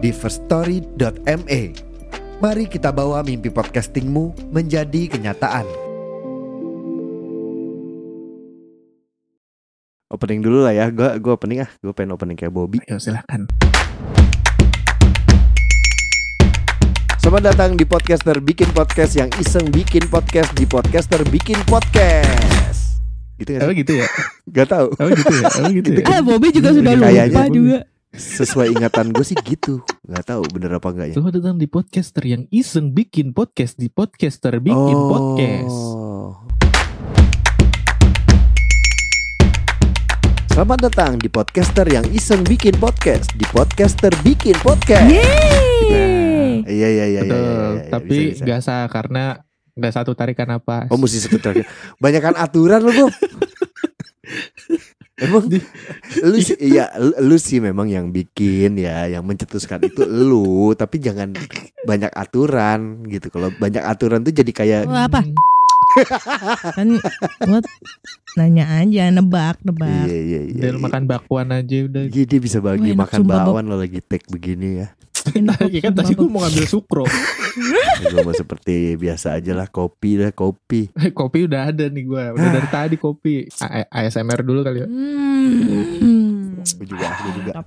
di firststory.me. Mari kita bawa mimpi podcastingmu menjadi kenyataan. Opening dulu lah ya, gue gue opening ah, gue pengen opening kayak Bobby. Ayo silahkan. Selamat datang di podcaster bikin podcast yang iseng bikin podcast di podcaster bikin podcast. Gitu gak Oh sih? gitu ya? Gak tau. Oh gitu ya? Oh gitu ya? Ah, Bobby juga sudah Kayaknya lupa Bobby. juga. Sesuai ingatan gue sih gitu. Gak tahu bener apa enggaknya. Selamat datang di podcaster yang iseng bikin podcast di podcaster bikin Oh. podcast. Selamat datang di podcaster yang iseng bikin podcast di podcaster bikin podcast. Yeay. Iya iya iya iya. Betul. iya, iya, Tapi bisa, bisa. gak sah karena gak satu tarikan apa? Oh mesti satu terakhir. Banyakan aturan lu Bob. Emang lu sih iya lu, lu sih memang yang bikin ya, yang mencetuskan itu lu, tapi jangan banyak aturan gitu. Kalau banyak aturan tuh jadi kayak Oh, apa? Kan buat nanya aja, nebak, nebak. iya iya iya. Iya. makan bakwan aja udah. Iya, dia bisa bagi Wah, makan bakwan lo lagi take begini ya. Enak, Iya kan tadi gue mau ngambil sukro. Gue mau seperti biasa aja lah kopi lah kopi. kopi udah ada nih gue. Udah dari tadi kopi. A- ASMR dulu kali ya. Hmm. Gue juga, gue juga. Mantap.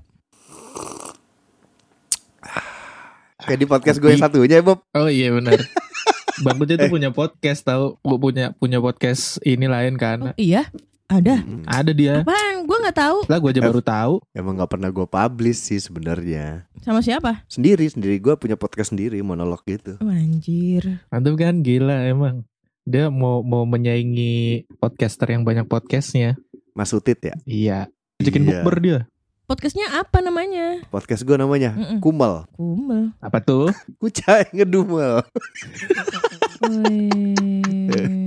Kayak di podcast gue yang satunya ya Bob. Oh iya benar. Bang Kuce tuh punya podcast tahu. Gue punya punya podcast ini lain Oh, kan. iya, ada. Mm, Ada dia. Apaan? Nggak tahu. Lah gue aja baru tahu. Emang gak pernah gue publish sih sebenarnya. Sama siapa? Sendiri sendiri gue punya podcast sendiri monolog gitu. Oh, anjir. Mantap kan gila emang. Dia mau mau menyaingi podcaster yang banyak podcastnya. Mas Utit ya. Iya. Ajakin Iya. bukber dia. Podcastnya apa namanya? Podcast gue namanya Mm-mm. Kumel. Kumel. Apa tuh? Kucai ngedumel.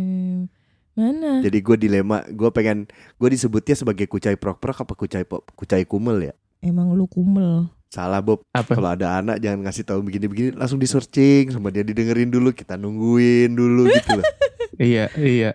Mana? Jadi gue dilema, gue pengen gue disebutnya sebagai kucai prok-prok apa kucai pop, kucai kumel ya. Emang lu kumel. Salah Bob. Apa? Kalau ada anak jangan ngasih tahu begini-begini, langsung di searching sama dia didengerin dulu, kita nungguin dulu gitu loh. iya, iya.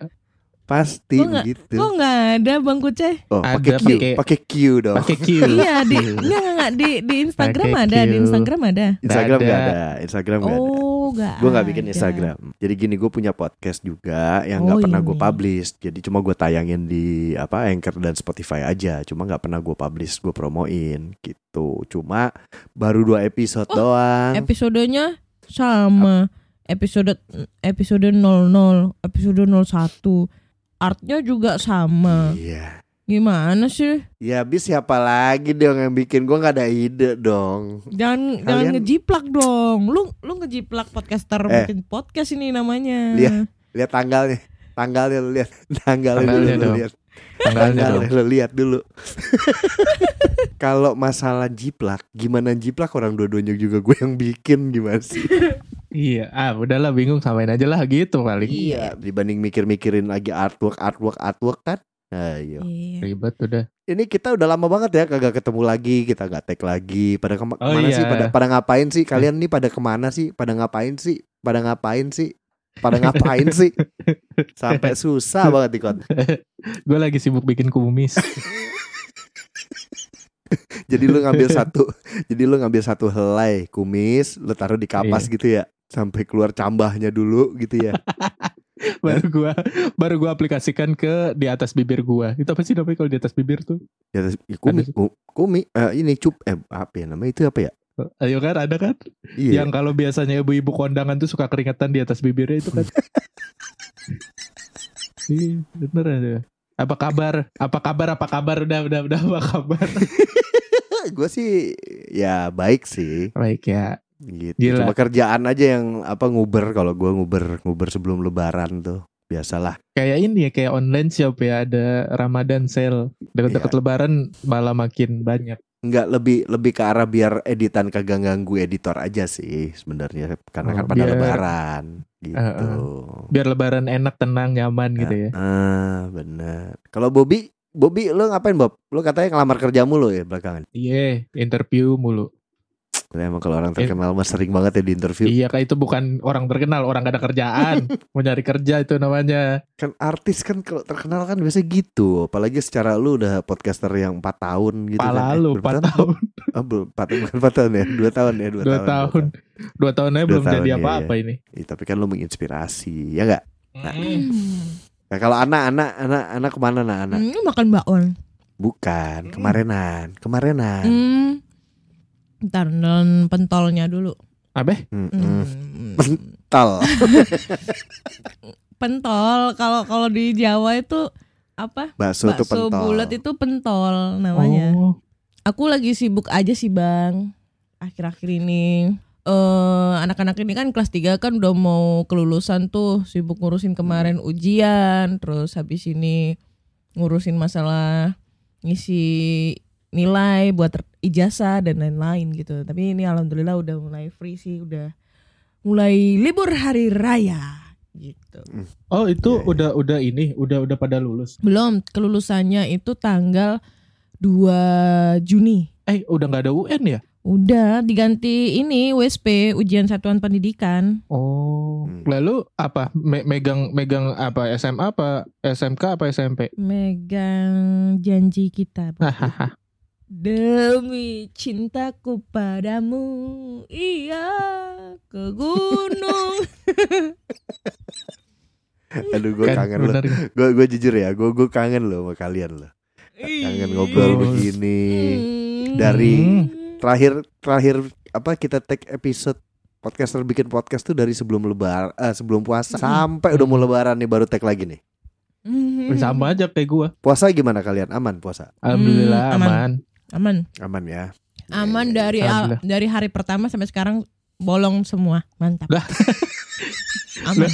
Pasti Kok nggak- begitu. Kok nggak ada Bang Kuce? Oh, pakai Q, pakai- Q dong. Pakai Q. iya di enggak enggak, enggak di di Instagram ada, di. Instagram ada. Instagram Nggak nggak ada. ada. Instagram nggak ada. Oh, enggak. Gue nggak bikin. Instagram. Jadi gini, gue punya podcast juga yang nggak Oh, pernah gue ini. publish. Jadi cuma gue tayangin di apa Anchor dan Spotify aja. Cuma nggak pernah gue publish, gue promoin gitu. Cuma baru dua episode Oh, doang. Episodenya sama. Episode episode 00, episode 01. Artnya juga sama. Iya. Gimana sih? Ya habis siapa lagi dong yang bikin gue nggak ada ide dong. Jangan jangan Kalian- ngejiplak dong. Lu lu ngejiplak podcaster Eh. bikin podcast ini namanya. Lihat. Lihat tanggalnya. Tanggalnya lu lihat. Tanggalnya, Tanggalnya dulu lu lihat. Tanggalnya dong. Tanggalnya lu lihat dulu. Kalau masalah jiplak, gimana jiplak orang dua-duanya juga gue yang bikin gimana sih? Iya, ah udahlah bingung samain aja lah gitu paling. Iya, dibanding mikir-mikirin lagi artwork, artwork, artwork kan. Ayo. Iya. Ribet udah. Ini kita udah lama banget ya kagak ketemu lagi, kita gak tag lagi. Pada kema- Oh ke mana iya. sih? Pada pada ngapain sih? Kalian nih pada ke mana sih? Pada ngapain sih? Pada ngapain sih? Pada ngapain sih? Sampai susah banget ikut. Gue lagi sibuk bikin kumis. Jadi lu ngambil satu, jadi lu ngambil satu helai kumis, lu taruh di kapas Iya. gitu ya, sampai keluar cambahnya dulu gitu ya. baru gua baru gua aplikasikan ke di atas bibir gua. Itu apa sih namanya kalau di atas bibir tuh? Ya, terus- ya, kumi, Ada- ku- kumi, eh, ini cup, eh apa ya namanya itu apa ya? Ayo kan ada kan? Iya. Yang kalau biasanya ibu-ibu kondangan tuh suka keringetan di atas bibirnya itu kan. Iya, bener ada. Apa kabar? Apa kabar? Apa kabar? Udah, udah, udah. Apa kabar? gue sih ya baik sih. Baik ya. Gitu Gila. cuma kerjaan aja yang apa nguber kalau gua nguber nguber sebelum lebaran tuh biasalah Kayak ini ya, kayak online shop ya ada Ramadan sale. Dekat-dekat Iya. Lebaran malah makin banyak. Enggak lebih lebih ke arah biar editan kagak ganggu editor aja sih sebenarnya karena Oh, kan pada biar- lebaran gitu. Eh, Biar lebaran enak, tenang, nyaman gitu ya. Ah, bener. Kalau Bobby, Bobby lu ngapain Bob? Lu katanya ngelamar kerja mulu ya belakangan. Iya, interview mulu. Emang kalau orang terkenal mah sering banget ya di interview. Iya, kayak itu bukan orang terkenal, orang gak ada kerjaan. Mau nyari kerja itu namanya. Kan artis kan kalau terkenal kan biasanya gitu. Apalagi secara lu udah podcaster yang 4 tahun gitu Pala kan. Eh, lu, berapa 4 tahun. Oh, belum 4 bukan 4 tahun ya. 2 tahun ya, 2, 2 tahun. 2 tahun aja belum tahun, jadi iya, apa-apa ini. Iya, tapi kan lu menginspirasi, ya enggak? Nah. Mm. Nah, kalau anak-anak anak anak ke mana nah anak? Hmm, makan bakwan. Bukan, kemarinan, kemarinan. Hmm. Ntar nelen pentolnya dulu. Abe? Hmm. Tal. Pentol kalau kalau di Jawa itu apa? Bakso, itu Bakso pentol. bulat itu pentol namanya. Oh, Aku lagi sibuk aja sih bang akhir-akhir ini. eh anak-anak ini kan kelas 3 kan udah mau kelulusan tuh sibuk ngurusin kemarin ujian terus habis ini ngurusin masalah ngisi nilai buat ijazah dan lain-lain gitu tapi ini alhamdulillah udah mulai free sih udah mulai libur hari raya gitu oh itu Iya, iya. udah udah ini, udah udah pada lulus. belum kelulusannya itu tanggal 2 Juni Eh, udah nggak ada UN ya? Udah diganti ini USP ujian satuan pendidikan. Oh, Hmm. lalu apa? Me- megang megang apa? SMA apa SMK apa SMP? Megang janji kita. Demi cintaku padamu, iya ke gunung. Aduh, gue Kan, kangen loh. Gue gue jujur ya, gue gue kangen loh sama kalian loh. Kangen ngobrol begini. Hmm. Dari- Terakhir terakhir apa kita take episode podcaster bikin podcast tuh dari sebelum lebar eh, sebelum puasa sampai udah mau lebaran nih baru take lagi nih. Hmm. Sama aja kayak gua. Puasa gimana kalian? Aman puasa? Alhamdulillah Hmm, aman. aman. Aman, Aman ya. aman dari Alhamdulillah. dari hari pertama sampai sekarang bolong semua, mantap. Lah. aman,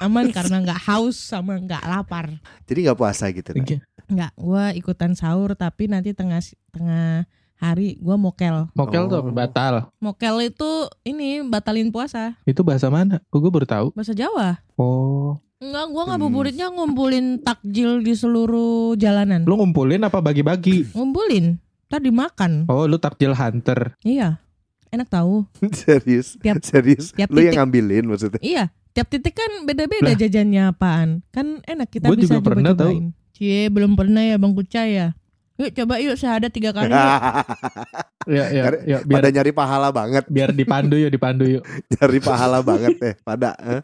aman karena nggak haus sama nggak lapar. Jadi nggak puasa gitu. Nah. Iya. Nggak, gua ikutan sahur tapi nanti tengah tengah hari gua mokel. Mokel tuh Oh. apa? batal. Mokel itu ini batalin puasa Itu bahasa mana? Gue baru tahu. bahasa Jawa. Oh, Enggak, gua Hmm. ngabuburitnya ngumpulin takjil di seluruh jalanan. lu ngumpulin apa bagi-bagi? Ngumpulin, tadi makan. Oh, lu takjil hunter. Iya, enak tahu. serius? Tiap- serius? tiap Lu yang ngambilin maksudnya? Iya, tiap titik kan beda-beda jajannya apaan. Kan enak kita Gua bisa juga pernah coba-cobain. Cie, belum pernah ya Bang Kucai ya. Yuk coba yuk sehada tiga kali. yuk. Ya, ya, ya biar Pada nyari pahala banget, biar dipandu yuk, dipandu yuk. nyari pahala banget eh. Pada eh.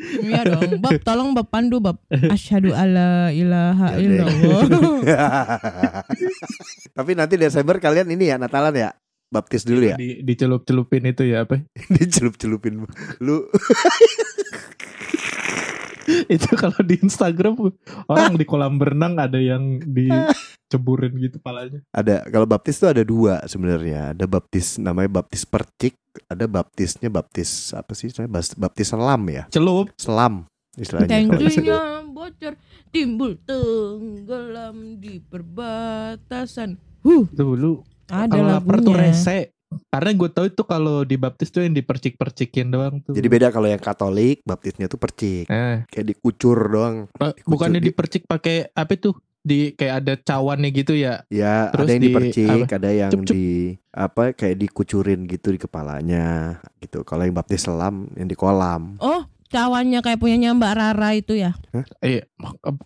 Iya dong, Bab tolong Bab pandu Bab. Asyhadu alla ilaha illallah. Tapi nanti Desember kalian ini ya Natalan ya baptis dulu ya Di, dicelup-celupin itu ya apa? dicelup-celupin lu itu kalau di Instagram orang di kolam berenang ada yang diceburin gitu palanya. ada kalau baptis tuh ada dua sebenarnya ada baptis namanya baptis percik ada baptisnya baptis apa sih baptis selam ya Celup. selam istilahnya di bocor timbul tenggelam di perbatasan. Huh, Itu dulu ada lapar tuh rese. Karena gue tahu itu kalau dibaptis tuh yang dipercik-percikin doang tuh. jadi beda kalau yang Katolik baptisnya tuh percik eh, kayak dikucur doang Dikucur bukannya di- dipercik pakai apa tuh? Di kayak ada cawannya gitu ya. ya Terus ada yang di- dipercik ada yang Cup, cup. di apa kayak dikucurin gitu di kepalanya gitu kalau yang baptis selam yang di kolam Oh, cawannya kayak punyanya Mbak Rara itu ya. Iya,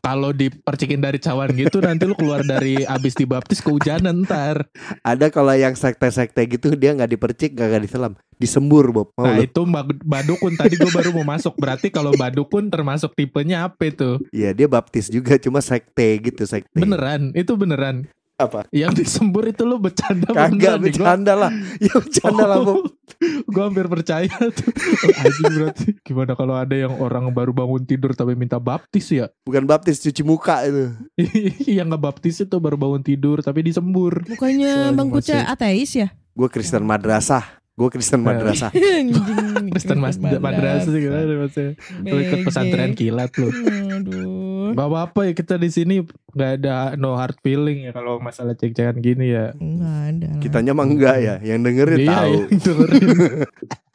kalau dipercikin dari cawan gitu nanti lu keluar dari abis dibaptis kehujanan ntar. ada kalau yang sekte-sekte gitu dia nggak dipercik nggak diselam disembur Bob mau Nah lu? itu Mbak Badukun tadi gue baru mau masuk. Berarti kalau Badukun termasuk tipenya apa itu? Iya dia baptis juga cuma sekte gitu sekte. Beneran, itu beneran. Apa? Yang disembur itu lu bercanda Kagak. Gua- bercanda lah. Ya bercanda lah Bob. gue hampir percaya tuh. Oh, anjing berarti gimana kalau ada yang orang baru bangun tidur tapi minta baptis ya? Bukan baptis cuci muka itu. yang nggak baptis itu baru bangun tidur tapi disembur. Bukannya Bang masih- ateis ya? Gue Kristen madrasah. Gue Kristen madrasah. Kristen mas madrasah sih gimana maksudnya. Lu ikut pesantren kilat lu. Aduh. Gak apa-apa ya kita di sini nggak ada no hard feeling ya kalau masalah cek-cekan gini ya. Enggak ada. Kitanya mah enggak ya, yang dengerin Iya, tahu. yang dengerin.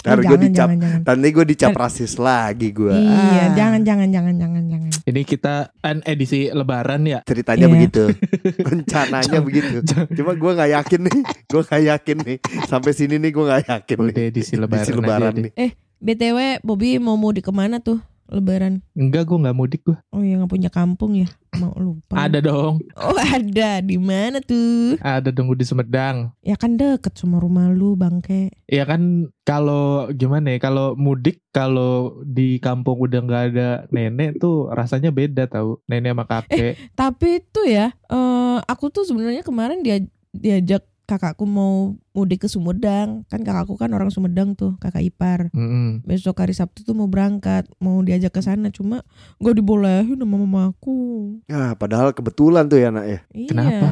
Ntar Eh, gue dicap, jangan, jangan. nanti gue dicap rasis lagi gue. Iya, jangan jangan jangan jangan jangan. Ini kita kan edisi lebaran ya. Ceritanya Iya. begitu, rencananya begitu. Cuma gue nggak yakin nih, gue nggak yakin nih. Sampai sini nih gue nggak yakin nih. Udah edisi lebaran, Edisi lebaran nih. deh. BTW Bobby mau mudik ke mana tuh? Lebaran. Enggak gue nggak mudik gue. Oh ya nggak punya kampung ya? Mau lupa. Ada dong. Oh ada. Di mana tuh? Ada tunggu di Sumedang. Ya kan deket sama rumah lu bangke. Ya kan kalau gimana ya kalau mudik kalau di kampung udah nggak ada nenek tuh rasanya beda tahu nenek sama kakek. Tapi itu ya, eh aku tuh sebenarnya kemarin dia diajak kakakku mau mudik ke Sumedang. Kan kakakku kan orang Sumedang tuh, kakak ipar. Mm-mm. Besok hari Sabtu tuh mau berangkat, mau diajak ke sana cuma gak dibolehin sama mamaku. Ya, padahal kebetulan tuh ya nak ya. Iya. Kenapa?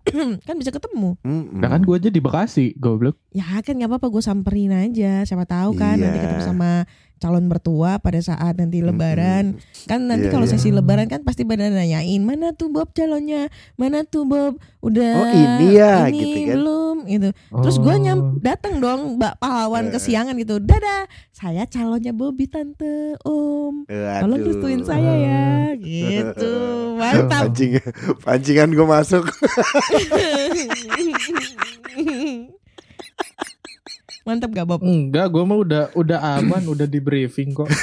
kan bisa ketemu. Mm-mm. Nah kan gue aja di Bekasi goblok. Ya kan nggak apa-apa gue samperin aja. Siapa tahu kan nanti Iya. ketemu sama calon mertua pada saat nanti lebaran. Kan nanti Iya, kalau iya. sesi lebaran kan pasti pada nanyain mana tuh Bob calonnya, mana tuh Bob udah Oh, ini ya, ini gitu kan. belum gitu. Terus gue Oh. nyam datang dong Mbak pahlawan Eh. kesiangan gitu. Dadah, saya calonnya Bobby tante Om. Tolong restuin saya ya, gitu. Mantap. Pancing, pancingan gue masuk. Mantap gak Bob? Enggak, gue mah udah udah aman, udah di briefing kok.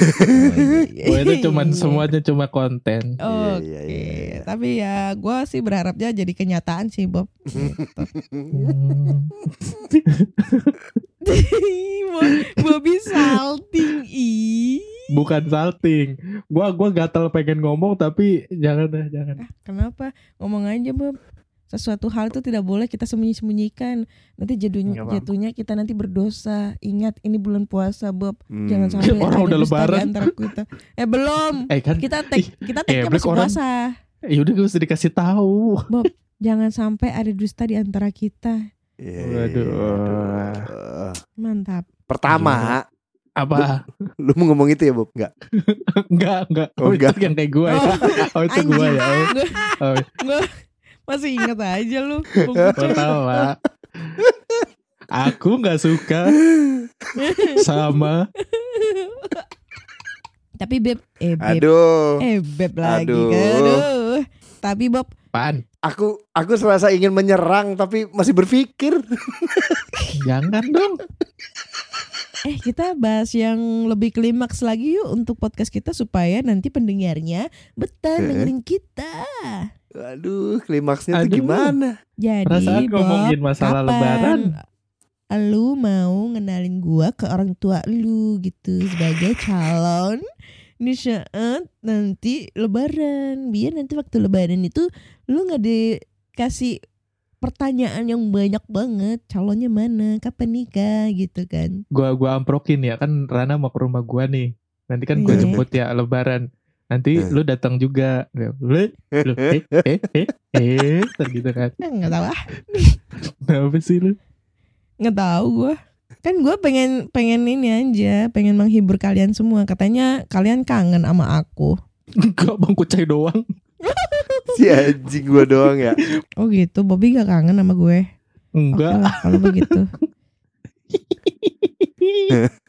Oh, Gue itu cuman semuanya cuma konten. Oke, Iya, iya, iya. tapi ya gue sih berharapnya jadi kenyataan sih Bob. Gitu. Hmm. Bo- Bobby salting ih. Bukan salting. Gua gua gatel pengen ngomong tapi jangan deh, jangan. Kenapa? Ngomong aja Bob. Sesuatu hal itu tidak boleh kita sembunyi-sembunyikan. Nanti jadinya jatuhnya kita nanti berdosa. Ingat ini bulan puasa Bob. Hmm. Jangan sampai Orang ada udah dusta di lebaran. antara kita. Eh belum. Eh kan Kita tek kita teknya geblek masih orang. puasa. ya udah gue usah dikasih tahu. Jangan sampai ada dusta di antara kita. Iya, Waduh. Mantap. Pertama, Apa? lu mau ngomong itu ya Bob? Enggak. enggak, enggak. Oh, Oh, enggak. itu yang kayak gue ya. Oh, itu gue ya. Oh, oh. Masih ingat aja lu. Pertama, aku nggak suka sama Tapi beb, eh beb, Aduh. eh beb lagi. Aduh. Aduh. Tapi Bob, pan. Aku aku serasa ingin menyerang tapi masih berpikir. Jangan dong. eh kita bahas yang lebih klimaks lagi yuk untuk podcast kita supaya nanti pendengarnya betah dengerin kita. Aduh, klimaksnya Aduh. tuh gimana? Jadi Perasaan Bob, ngomongin masalah kapan lebaran. Lu mau ngenalin gua ke orang tua lu gitu sebagai calon di saat nanti lebaran biar nanti waktu lebaran itu lu nggak dikasih pertanyaan yang banyak banget calonnya mana kapan nikah gitu kan Gua gua amprokin ya kan Rana mau ke rumah gua nih. Nanti kan gua Iya. jemput ya lebaran. Nanti Eh. lu datang juga. Lu, lu, eh, eh, eh, eh, ntar gitu kan. Eh, nggak tahu ah Kenapa sih lu? nggak tahu gua kan gua pengen pengen ini aja pengen menghibur kalian semua katanya kalian kangen sama aku Enggak bang kucai doang. Si anjing gua doang ya. oh gitu Bobby gak kangen sama gue Enggak. lah, kalau begitu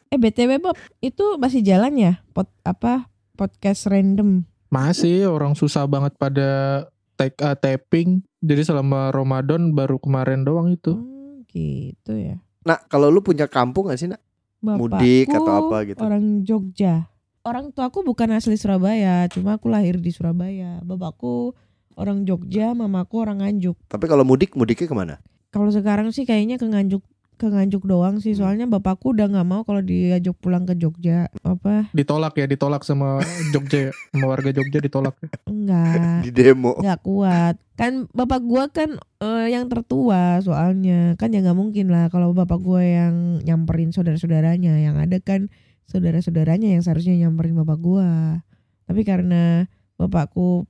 Eh BTW Bob, itu masih jalan ya? Pod, apa podcast random? Masih orang susah banget pada take uh, tapping. Jadi selama Ramadan baru kemarin doang itu. Hmm, gitu ya. Nah, kalau lu punya kampung gak sih, Nak? Mudik atau apa gitu? Orang Jogja. Orang tuaku bukan asli Surabaya, cuma aku lahir di Surabaya. Bapakku orang Jogja, mamaku orang Nganjuk. Tapi kalau mudik, mudiknya ke mana? Kalau sekarang sih kayaknya ke Nganjuk ke Nganjuk doang sih. Soalnya bapakku udah nggak mau kalau diajak pulang ke Jogja. Apa? Ditolak ya, ditolak sama Jogja, ya. sama warga Jogja ditolak. ya. Enggak. Di demo. nggak kuat kan bapak gua kan eh, yang tertua soalnya kan ya nggak mungkin lah kalau bapak gua yang nyamperin saudara-saudaranya yang ada kan saudara-saudaranya yang seharusnya nyamperin bapak gua tapi karena bapakku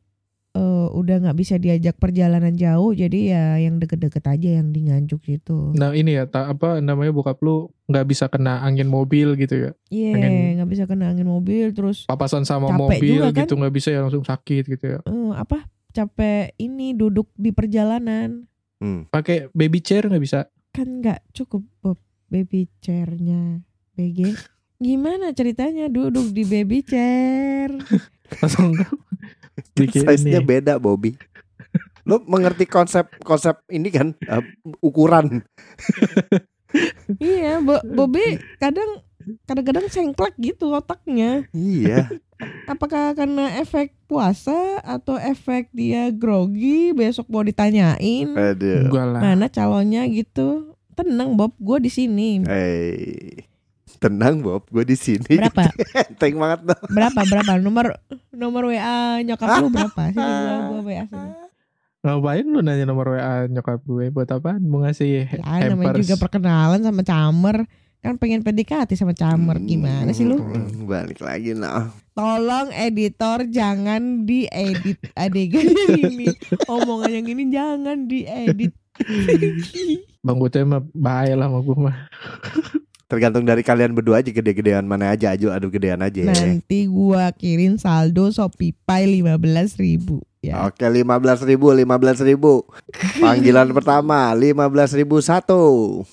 eh, udah nggak bisa diajak perjalanan jauh jadi ya yang deket-deket aja yang di Nganjuk situ. Nah ini ya tak apa namanya bokap lu nggak bisa kena angin mobil gitu ya. Iya, pengen- nggak bisa kena angin mobil terus Papasan sama Capek mobil juga kan? gitu nggak bisa ya langsung sakit gitu ya. eh, apa capek ini duduk di perjalanan Hmm. Pakai baby chair nggak bisa. kan nggak cukup Bob, baby chairnya BG. Gimana ceritanya duduk di baby chair? Langsung Size-nya beda Bobby. Lo mengerti konsep konsep ini kan eh, ukuran. iya, Bo Bobby kadang kadang-kadang sengklek gitu otaknya. Iya. Apakah karena efek puasa atau efek dia grogi besok mau ditanyain Aduh. Mana calonnya gitu? Tenang Bob, gue di sini. Eh, tenang Bob, gue di sini. Berapa? Enteng banget dong. Berapa? Berapa? Nomor nomor WA nyokap lu berapa? Sini gua gua WA sini. Ngapain lu nanya nomor WA nyokap gue buat apaan? Mau ngasih Ya, namanya hampers. juga perkenalan sama Camer. Kan pengen PDKT sama Camer. Gimana sih lu? Hmm, Balik lagi nah. Tolong editor jangan diedit adegan yang ini. Omongan yang ini jangan diedit. Bang Gote mah bahaya lah sama gue mah. Tergantung dari kalian berdua aja gede-gedean mana aja aju adu gedean aja. ya. Nanti gua kirim saldo Shopee Pay 15 ribu. Ya. Oke, lima belas ribu, lima belas ribu. Panggilan pertama, lima belas ribu satu,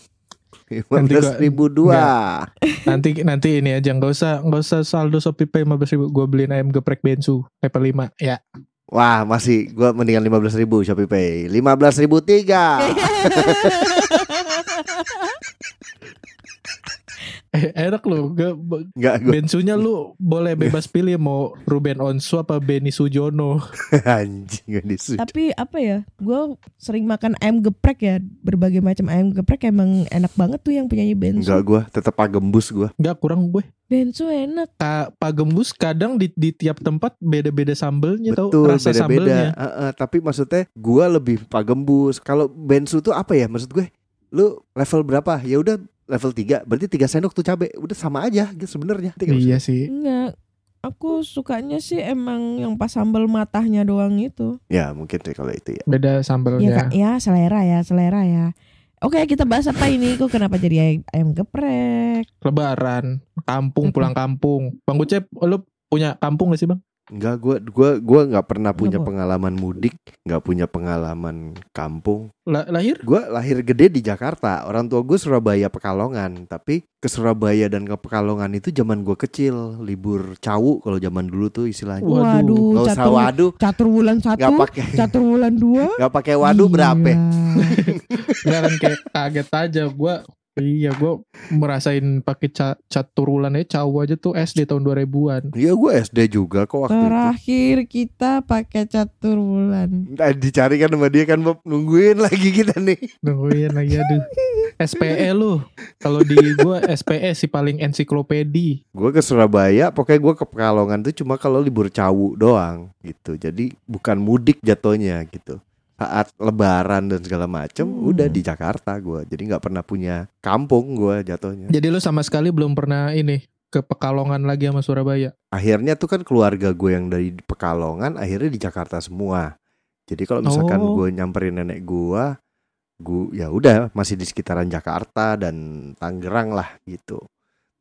lima belas ribu dua. Nanti nanti ini aja nggak usah nggak usah saldo Shopee Pay 15 ribu. Gue beliin ayam geprek bensu level 5 ya. Wah, masih gua mendingan lima belas ribu Shopee Pay. Lima belas ribu tiga. Eh, enak lu. Gak, Enggak gua bensunya lu boleh bebas pilih mau Ruben Onsu apa Benny Sujono. anjing gak disuruh. Tapi apa ya? Gua sering makan ayam geprek ya. Berbagai macam ayam geprek emang enak banget tuh yang penyanyi Bensu. Enggak gua, tetap agembus gua. Nggak kurang gue. Bensu enak. Ka, Pak Gembus kadang di, di tiap tempat beda-beda sambelnya tau Betul, rasa beda-beda. sambelnya. Heeh, tapi maksudnya gua lebih pagembus. Kalau bensu tuh apa ya maksud gue? Lu level berapa? Ya udah level 3 Berarti 3 sendok tuh cabe Udah sama aja gitu sebenarnya. Iya sih. Enggak. Aku sukanya sih emang yang pas sambal matahnya doang itu. Ya mungkin sih kalau itu ya. Beda Ya, sambelnya. Kak, ya selera ya, selera ya. Oke, kita bahas apa ini? Kok kenapa jadi ayam, ayam geprek? Lebaran, kampung, pulang kampung. Bang Gucep, lu punya kampung gak sih bang? Enggak, gua gua gua nggak pernah punya Kenapa? pengalaman mudik, nggak punya pengalaman kampung. La- lahir? Gua lahir gede di Jakarta. Orang tua gue Surabaya Pekalongan, tapi ke Surabaya dan ke Pekalongan itu zaman gua kecil, libur cawu kalau zaman dulu tuh istilahnya. Waduh. Waduh, Gak usah catur, waduh, catur bulan satu, nggak pakai catur bulan dua. nggak pakai waduh berapa? Iya. Nggak kan kayak kaget aja gua Iya gue merasain pakai ca caturulan aja cawu aja tuh SD tahun 2000-an. Iya gue SD juga kok waktu itu. Terakhir kita pakai catur bulan. Nah, dicari kan sama dia kan Bob nungguin lagi kita nih. Nungguin lagi aduh. SPE lu. Kalau di gua SPE sih paling ensiklopedi. Gue ke Surabaya, pokoknya gue ke Pekalongan tuh cuma kalau libur cawu doang gitu. Jadi bukan mudik jatuhnya gitu. Saat Lebaran dan segala macem, Hmm. udah di Jakarta gue. Jadi nggak pernah punya kampung gue jatuhnya. Jadi lu sama sekali belum pernah ini ke Pekalongan lagi sama Surabaya. Akhirnya tuh kan keluarga gue yang dari Pekalongan, akhirnya di Jakarta semua. Jadi kalau misalkan Oh. gue nyamperin nenek gue, gue ya udah masih di sekitaran Jakarta dan Tangerang lah gitu.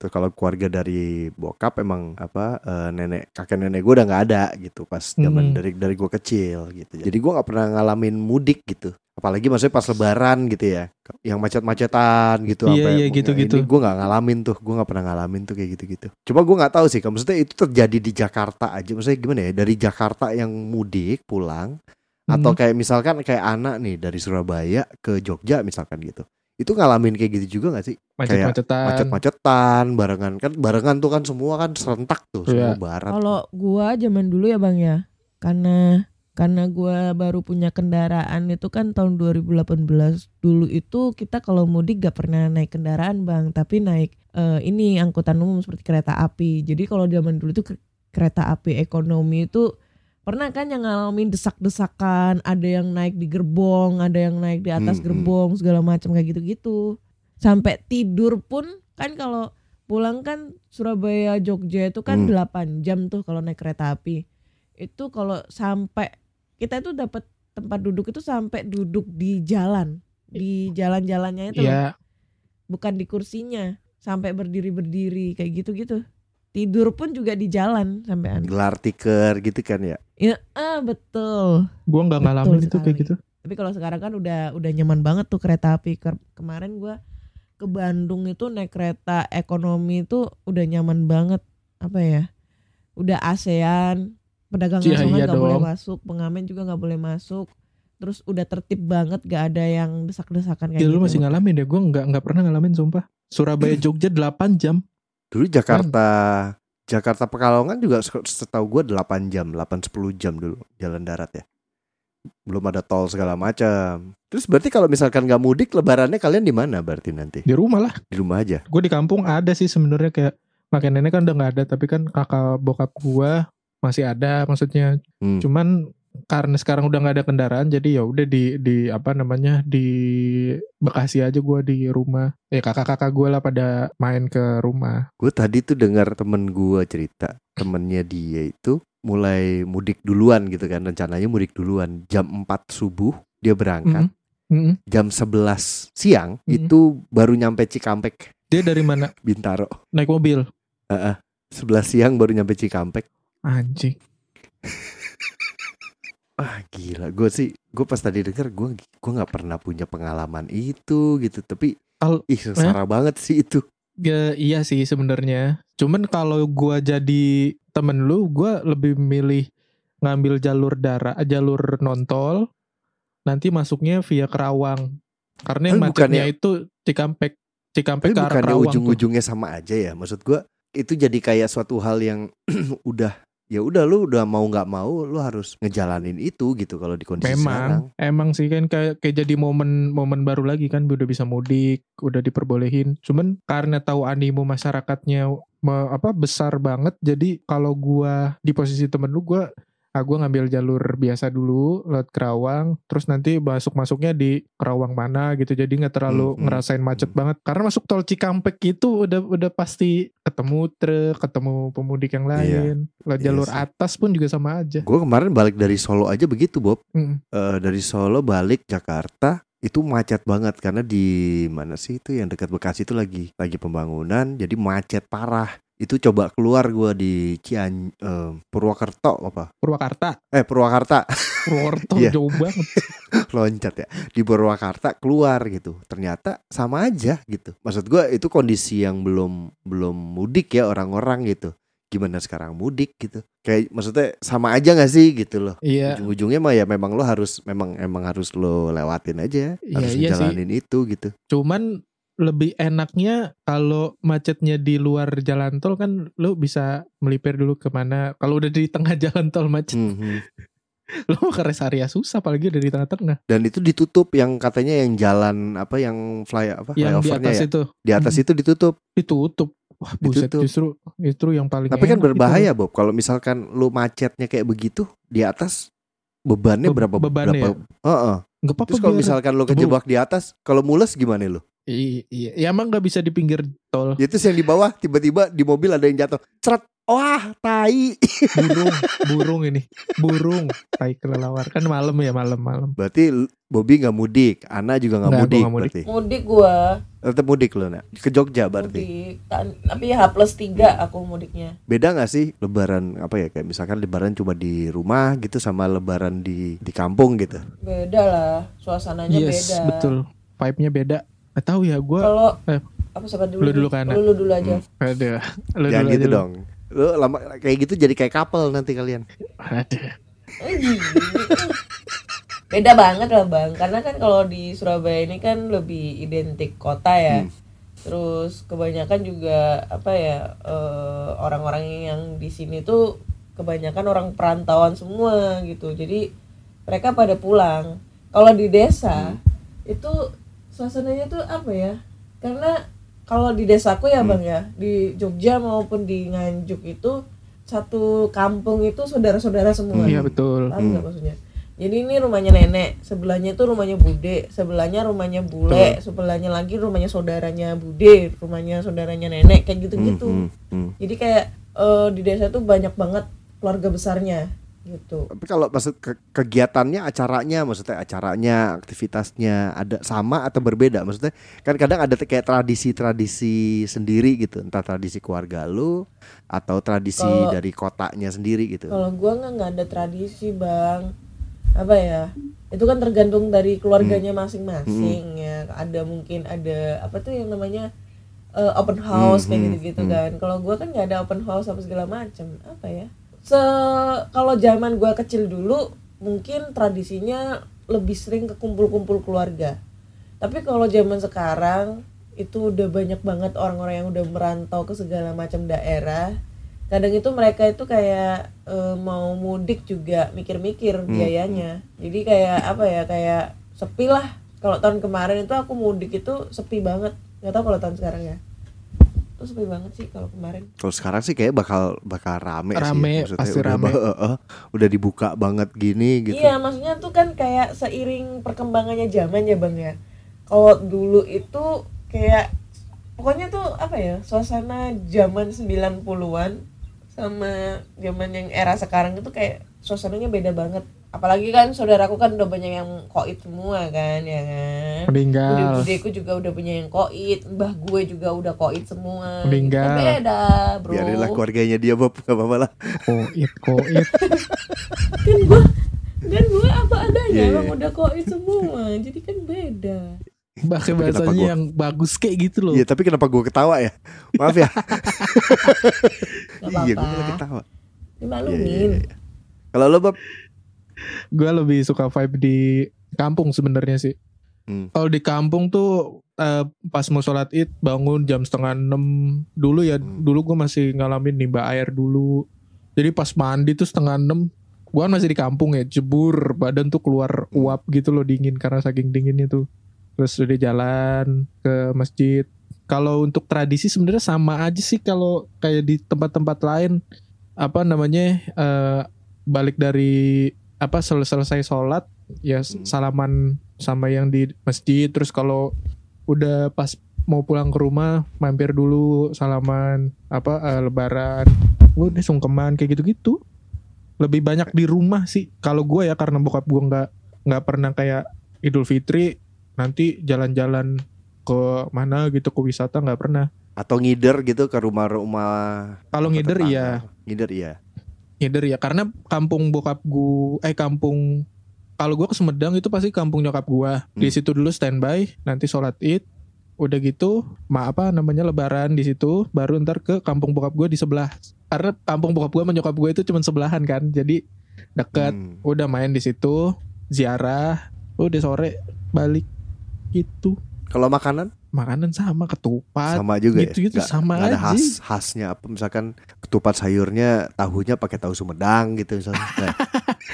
Terus kalau keluarga dari bokap emang apa eh, nenek kakek nenek gue udah nggak ada gitu pas zaman Hmm. dari dari gue kecil gitu. Jadi gue nggak pernah ngalamin mudik gitu. Apalagi maksudnya pas Lebaran gitu ya, yang macet-macetan gitu. Iya, iya, gitu-gitu. Ini gue nggak ngalamin tuh, gue nggak pernah ngalamin tuh kayak gitu-gitu. Cuma gue nggak tahu sih, maksudnya itu terjadi di Jakarta aja. Maksudnya gimana ya? Dari Jakarta yang mudik pulang, atau Hmm. kayak misalkan kayak anak nih dari Surabaya ke Jogja misalkan gitu. Itu ngalamin kayak gitu juga gak sih? macet-macetan. Macet-macetan, barengan kan barengan tuh kan semua kan serentak tuh semua Iya. barat. Kalau gua zaman dulu ya bang ya, karena karena gua baru punya kendaraan itu kan tahun 2018 dulu itu kita kalau mudik gak pernah naik kendaraan bang, tapi naik eh, ini angkutan umum seperti kereta api. Jadi kalau zaman dulu tuh ke- kereta api ekonomi itu pernah kan yang ngalamin desak-desakan, ada yang naik di gerbong, ada yang naik di atas Hmm, hmm. gerbong segala macam kayak gitu-gitu. Sampai tidur pun kan kalau pulang kan Surabaya Jogja itu kan Hmm. 8 jam tuh kalau naik kereta api. Itu kalau sampai kita itu dapat tempat duduk itu sampai duduk di jalan di jalan-jalannya itu loh. Iya, bukan di kursinya sampai berdiri berdiri kayak gitu gitu tidur pun juga di jalan sampai gelar tiker gitu kan ya? Ya ah betul. Gua nggak Betul ngalamin itu kayak gitu. tapi kalau sekarang kan udah udah nyaman banget tuh kereta api. Ker- kemarin gua ke Bandung itu naik kereta ekonomi itu udah nyaman banget. Apa ya? Udah ASEAN pedagang nasional iya nggak boleh masuk pengamen juga nggak boleh masuk. Terus udah tertib banget gak ada yang desak-desakan kayak Ya gitu. lu masih ngalamin ya, gua nggak nggak pernah ngalamin sumpah. Surabaya Jogja 8 jam. Dulu Jakarta Jakarta Pekalongan juga se- setahu gue 8 jam 8-10 jam dulu jalan darat ya belum ada tol segala macam terus berarti kalau misalkan nggak mudik lebarannya kalian di mana berarti nanti Di rumah lah. di rumah aja Gue di kampung ada sih sebenarnya kayak makin nenek kan udah nggak ada, tapi kan kakak bokap gua masih ada maksudnya. Hmm. Cuman karena sekarang udah nggak ada kendaraan, jadi ya udah di di apa namanya di Bekasi aja gua di rumah. Ya kakak-kakak gue lah pada main ke rumah. Gue tadi tuh dengar temen gue cerita temennya dia itu mulai mudik duluan gitu kan rencananya mudik duluan jam 4 subuh dia berangkat Mm-mm. jam 11 siang Mhm. itu baru nyampe Cikampek Dia dari mana? Bintaro Naik mobil. 11 siang baru nyampe Cikampek Anjing. ah gila gue sih gue pas tadi denger gue gue nggak pernah punya pengalaman itu gitu tapi Al- ih sengsara banget sih itu Ya, iya sih sebenarnya. Cuman kalau gua jadi temen lu, gua lebih milih ngambil jalur darat, jalur nontol. Nanti masuknya via Kerawang. Karena yang macetnya bukannya- itu Cikampek, Cikampek ke arah Kerawang ujung-ujungnya sama aja ya maksud gue itu jadi kayak suatu hal yang udah ya udah lu udah mau nggak mau lu harus ngejalanin itu gitu kalau di kondisi sekarang Memang, emang sih kan kayak kayak jadi momen momen baru lagi kan udah bisa mudik, udah diperbolehin. Cuman karena tahu animo masyarakatnya me- apa besar banget, jadi kalau gua di posisi temen lu gua ah gua ngambil jalur biasa dulu lewat Kerawang, terus nanti masuk masuknya di Kerawang mana gitu, jadi nggak terlalu Hmm, hmm, ngerasain macet hmm. banget. Karena masuk tol Cikampek itu udah udah pasti ketemu truk, ketemu pemudik yang Iya, lain. Lewat iya jalur sih. atas pun juga sama aja. gue kemarin balik dari Solo aja begitu Bob Mm. Eh, dari Solo balik Jakarta itu macet banget karena di mana sih itu yang dekat Bekasi itu lagi lagi pembangunan jadi macet parah itu coba keluar gua di Cian eh, Purwokerto apa? Purwakarta, eh Purwakarta. Purwokerto Iya. jauh banget. loncat ya. Di Purwakarta keluar gitu. Ternyata sama aja gitu. Maksud gua itu kondisi yang belum belum mudik ya orang-orang gitu. Gimana sekarang mudik gitu. Kayak maksudnya sama aja gak sih gitu loh? Iya, ujung-ujungnya mah ya memang lo harus memang emang harus lo lewatin aja Iya, harus iya sih. ngejalanin itu gitu. Cuman lebih enaknya kalau macetnya di luar jalan tol kan lu bisa melipir dulu ke mana. Kalau udah di tengah jalan tol macet, Mhm. lu mau ke rest area susah apalagi udah di tengah-tengah. dan itu ditutup yang katanya yang jalan apa yang fly apa Yang di atas ya itu di atas Mhm. itu ditutup ditutup. Wah, buset Ditutup. justru justru yang paling tapi kan berbahaya itu. Bob kalau misalkan lu macetnya kayak begitu di atas bebannya Be- berapa bebannya berapa Heeh. Nggak apa-apa terus kalau misalkan lu kejebak di atas kalau mules gimana I- iya, ya emang nggak bisa di pinggir tol. ya terus yang di bawah tiba-tiba di mobil ada yang jatuh. Ceret wah tai. Burung, burung ini, burung. Tai kelelawar. Kan malam ya malam-malam. berarti Bobby nggak mudik. Ana juga nggak gua mudik, mudik. berarti. Mudik gua. Tetap mudik lo nak? Ke Jogja berarti? Mudik. Ta- tapi H plus 3 aku mudiknya. Beda nggak sih lebaran apa ya kayak misalkan lebaran cuma di rumah gitu sama lebaran di di kampung gitu? Beda lah. Suasananya Yes, beda. betul. Vibe-nya beda. Gak tahu ya gua kalau Eh. apa siapa dulu Lu dulu? kan, lu, lu dulu aja. Aduh, lu jangan dulu gitu aja lu. dong. Lu lama kayak gitu jadi kayak couple nanti kalian. Aduh. Ih, beda banget lah bang. Karena kan kalau di Surabaya ini kan lebih identik kota ya. Hmm. terus kebanyakan juga apa ya eh, orang-orang yang di sini tuh kebanyakan orang perantauan semua gitu. Jadi mereka pada pulang. Kalau di desa itu suasananya tuh apa ya karena kalau di desaku ya bang ya di Jogja maupun di Nganjuk itu satu kampung itu saudara-saudara semua Iya betul. Paham nggak maksudnya? Jadi ini rumahnya nenek, sebelahnya itu rumahnya bude, sebelahnya rumahnya bule, sebelahnya lagi rumahnya saudaranya bude, rumahnya saudaranya nenek, kayak gitu-gitu. Hmm, hmm, hmm. Jadi kayak eh, di desa tuh banyak banget keluarga besarnya. Gitu. Tapi kalau maksud ke- kegiatannya, acaranya, maksudnya acaranya, aktivitasnya ada sama atau berbeda? Maksudnya kan kadang ada kayak tradisi-tradisi sendiri gitu, entah tradisi keluarga lu atau tradisi Kalau- dari kotanya sendiri gitu. Kalau gua nggak nggak ada tradisi bang, apa ya? Itu kan tergantung dari keluarganya masing-masing ya. Ada mungkin ada apa tuh yang namanya eh, open house kayak Hmm, gitu-gitu hmm. kan. Kalau gua kan nggak ada open house apa segala macam. Apa ya? Se kalau zaman gua kecil dulu mungkin tradisinya lebih sering ke kumpul-kumpul keluarga. Tapi kalau zaman sekarang itu udah banyak banget orang-orang yang udah merantau ke segala macam daerah. Kadang itu mereka itu kayak eh, mau mudik juga mikir-mikir biayanya. jadi kayak apa ya kayak sepi lah. Kalau tahun kemarin itu aku mudik itu sepi banget. Nggak tahu kalau tahun sekarang ya itu sepi banget sih kalau kemarin Kalau sekarang sih kayak bakal bakal rame, Rame, sih. pasti udah, rame. ba- eh, udah dibuka banget gini gitu. iya maksudnya tuh kan kayak seiring perkembangannya zaman ya bang ya kalau dulu itu kayak pokoknya tuh apa ya suasana zaman 90-an sama zaman yang era sekarang itu kayak suasananya beda banget apalagi kan saudaraku kan udah banyak yang koit semua kan ya kan meninggal Bude-budeku juga udah punya yang koit mbah gue juga udah koit semua Meninggal. Kan beda bro Biarinlah keluarganya dia Bob, gak apa-apa lah. koit koit kan gue kan gue apa adanya Iya, iya. emang udah koit semua jadi kan beda pakai bahasanya gua- yang bagus kayak gitu loh Iya, tapi kenapa gue ketawa ya? Maaf ya. Gak iya, gue ketawa. Dimaklumin iya, iya. Kalau lo Bob, gue lebih suka vibe di kampung sebenarnya sih. Hmm. Kalau di kampung tuh eh, pas mau sholat id bangun jam setengah enam dulu ya. Hmm. Dulu gue masih ngalamin nimba air dulu. Jadi pas mandi tuh setengah enam gue kan masih di kampung ya jebur badan tuh keluar Hmm. uap gitu loh dingin karena saking dinginnya tuh. Terus udah jalan ke masjid. Kalau untuk tradisi sebenarnya sama aja sih kalau kayak di tempat-tempat lain apa namanya eh, balik dari apa sel- selesai sholat ya Hmm. salaman sama yang di masjid terus kalau udah pas mau pulang ke rumah mampir dulu salaman apa eh, lebaran udah sungkeman kayak gitu-gitu lebih banyak di rumah sih kalau gue ya karena bokap gue nggak nggak pernah kayak Idul Fitri nanti jalan-jalan ke mana gitu ke wisata nggak pernah atau ngider gitu ke rumah-rumah kalau ngider tetangga? iya Ngider iya. Ngider ya karena kampung bokap gue eh kampung kalau gue ke Sumedang itu pasti kampung nyokap gue di Hmm. situ dulu standby nanti sholat id udah gitu ma apa namanya lebaran di situ baru ntar ke kampung bokap gue di sebelah. Karena kampung bokap gue sama nyokap gue itu cuma sebelahan kan jadi deket. Hmm. udah main di situ ziarah udah sore balik gitu. Kalau makanan makanan sama ketupat sama juga gitu-gitu ya. Nggak- sama nggak ada aja. khas khasnya apa misalkan ketupat sayurnya tahunya pakai tahu Sumedang gitu misalnya. Nah,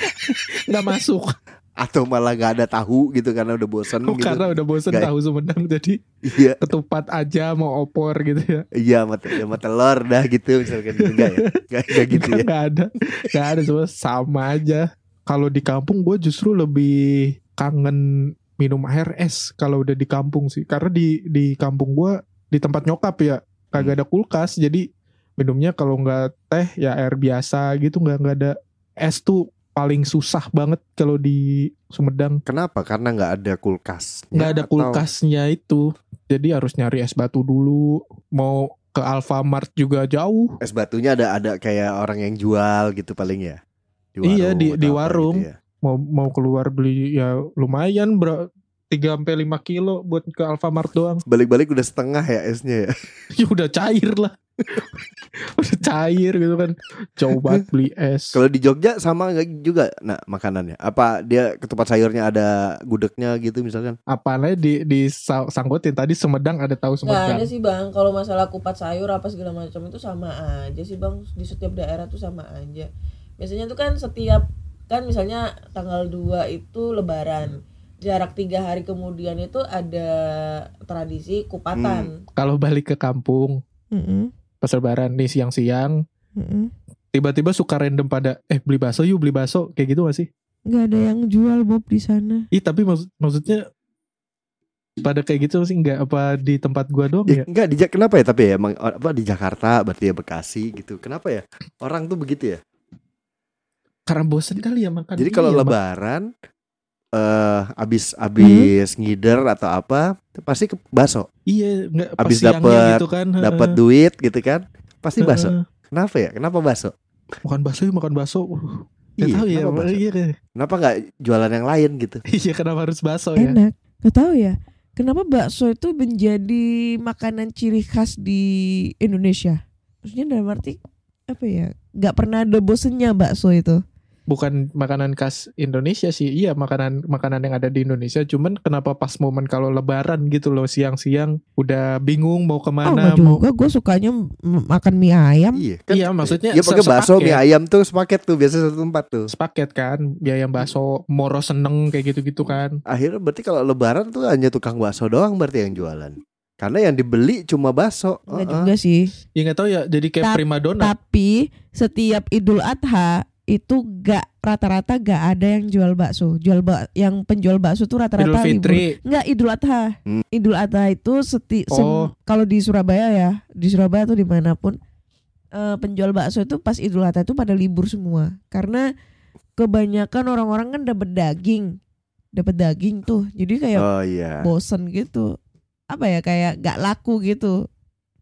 nggak masuk atau malah nggak ada tahu gitu karena udah bosan gitu. karena udah bosen Nggak- tahu Sumedang jadi Iya, ketupat aja mau opor gitu ya iya mata sama telur dah gitu misalkan gitu enggak ya? Enggak, enggak gitu ya. nggak ada nggak ada semua sama aja kalau di kampung gue justru lebih kangen minum air es kalau udah di kampung sih karena di di kampung gue di tempat nyokap ya kagak ada kulkas jadi minumnya kalau nggak teh ya air biasa gitu nggak nggak ada es tuh paling susah banget kalau di Sumedang Kenapa? Karena nggak ada kulkas. nggak ada kulkasnya itu jadi harus nyari es batu dulu mau ke Alfamart juga jauh Es batunya ada ada kayak orang yang jual gitu paling ya. Iya, di- atau di apa warung. gitu ya. Mau mau keluar beli ya lumayan bro 3 sampai 5 kilo buat ke Alfamart doang. Balik-balik udah setengah ya esnya ya. ya udah cair lah. udah cair gitu kan. Coba beli es. Kalau di Jogja sama nggak juga nah makanannya? Apa dia ketupat sayurnya ada gudegnya gitu misalkan? Apalagi di di sa- sangkutin tadi Sumedang ada tahu Nggak ada Sumedang. sih bang, kalau masalah kupat sayur apa segala macam itu sama aja sih bang di setiap daerah tuh sama aja. Biasanya tuh kan setiap kan misalnya tanggal 2 itu Lebaran, jarak tiga hari kemudian itu ada tradisi kupatan. Kalau balik ke kampung pas lebaran nih siang-siang tiba-tiba suka random pada eh beli bakso yuk beli bakso kayak gitu gak sih? nggak ada yang jual Bob di sana. Ih tapi maksud maksudnya pada kayak gitu sih nggak apa di tempat gua doang Ya, ya? enggak di Jak- kenapa ya tapi ya emang apa di Jakarta berarti ya Bekasi gitu. Kenapa ya? Orang tuh begitu ya. Karena bosen kali ya makan. Jadi kalau Iya, lebaran eh abis abis Hmm? ngider atau apa pasti ke baso Iya, nggak pas Abis dapet- gitu kan. dapat duit gitu kan pasti baso Heeh. kenapa ya kenapa baso Makan bakso, ya makan bakso. Uh, Iya, tahu ya, kenapa bakso? iya, iya. kenapa nggak jualan yang lain gitu Iya, kenapa harus bakso ya? Enak. Gak tahu ya. Kenapa bakso itu menjadi makanan ciri khas di Indonesia? Maksudnya dalam arti apa ya? Gak pernah ada bosennya bakso itu. Bukan makanan khas Indonesia sih. Iya, makanan makanan yang ada di Indonesia. Cuman kenapa pas momen kalau lebaran gitu loh, siang-siang udah bingung mau Oh ke mana, enggak mau juga. Gue sukanya makan mie ayam. iya Iya, maksudnya ya pakai bakso mie ayam tuh sepaket tuh biasa satu tempat tuh sepaket kan, biaya bakso, moro seneng kayak gitu-gitu kan. akhirnya berarti kalau lebaran tuh hanya tukang bakso doang berarti yang jualan karena yang dibeli cuma bakso Enggak Heeh. juga sih. Ya nggak tahu ya, jadi kayak Tap- primadona. Tapi setiap Idul Adha itu gak rata-rata gak ada yang jual bakso. Jual bak yang penjual bakso tuh rata-rata libur. Fitri. Enggak Idul Adha. Hmm. Idul Adha itu seti Oh. kalau di Surabaya ya, di Surabaya atau di mana pun eh, penjual bakso itu pas Idul Adha itu pada libur semua. Karena kebanyakan orang-orang kan dapat daging, dapat daging tuh. Jadi kayak oh iya bosen gitu. Apa ya kayak gak laku gitu.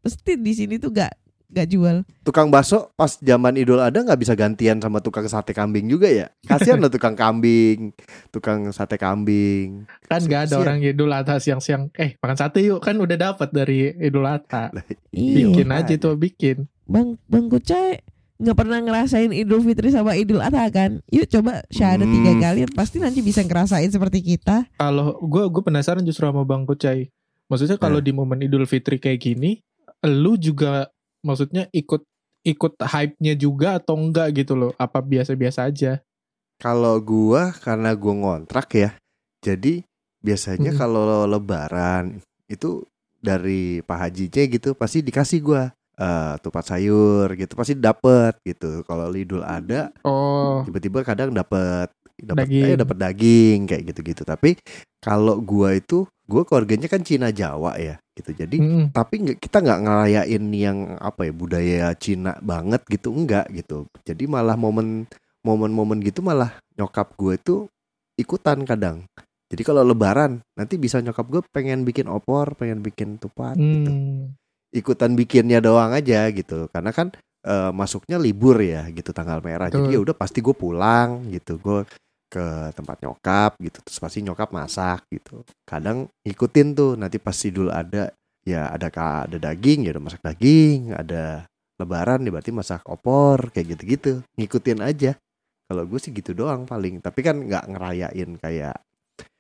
Pasti di sini tuh gak gak jual. tukang bakso pas zaman Idul ada nggak bisa gantian sama tukang sate kambing juga ya kasihan loh tukang kambing tukang sate kambing Kan nggak ada orang Idul Adha siang-siang. Eh, makan sate yuk. Kan udah dapat dari Idul Adha. Iya. Bikin aja tuh, bikin. Bang Bang Kucai nggak pernah ngerasain Idul Fitri sama Idul Adha kan? Yuk coba syahadat Hmm. tiga kali pasti nanti bisa ngerasain seperti kita. Kalau gue gue penasaran justru sama Bang Kucai. Maksudnya kalau di momen Idul Fitri kayak gini, lu juga maksudnya ikut ikut hype-nya juga atau enggak gitu loh? Apa biasa-biasa aja? kalau gua karena gua ngontrak ya jadi biasanya Mm. kalau lebaran itu dari Pak Hajinya gitu pasti dikasih gua eh tupat sayur gitu pasti dapet gitu kalau Idul ada Oh, tiba-tiba kadang dapat dapat Daging. eh dapat daging kayak gitu-gitu tapi kalau gua itu gua keluarganya kan Cina Jawa ya gitu jadi mm-mm. tapi nggak kita nggak ngerayain yang apa ya budaya Cina banget gitu enggak gitu jadi malah momen momen-momen gitu malah nyokap gue itu ikutan kadang jadi kalau lebaran nanti bisa nyokap gue pengen bikin opor pengen bikin tupat gitu Hmm. ikutan bikinnya doang aja gitu karena kan eh, masuknya libur ya gitu tanggal merah jadi Betul. ya udah pasti gue pulang gitu gue ke tempat nyokap gitu terus pasti nyokap masak gitu. Kadang ikutin tuh nanti pas idul ada ya ada ada daging ya udah masak daging ada lebaran ya berarti masak opor kayak gitu-gitu. Ngikutin aja. Kalau gue sih gitu doang paling. Tapi kan nggak ngerayain kayak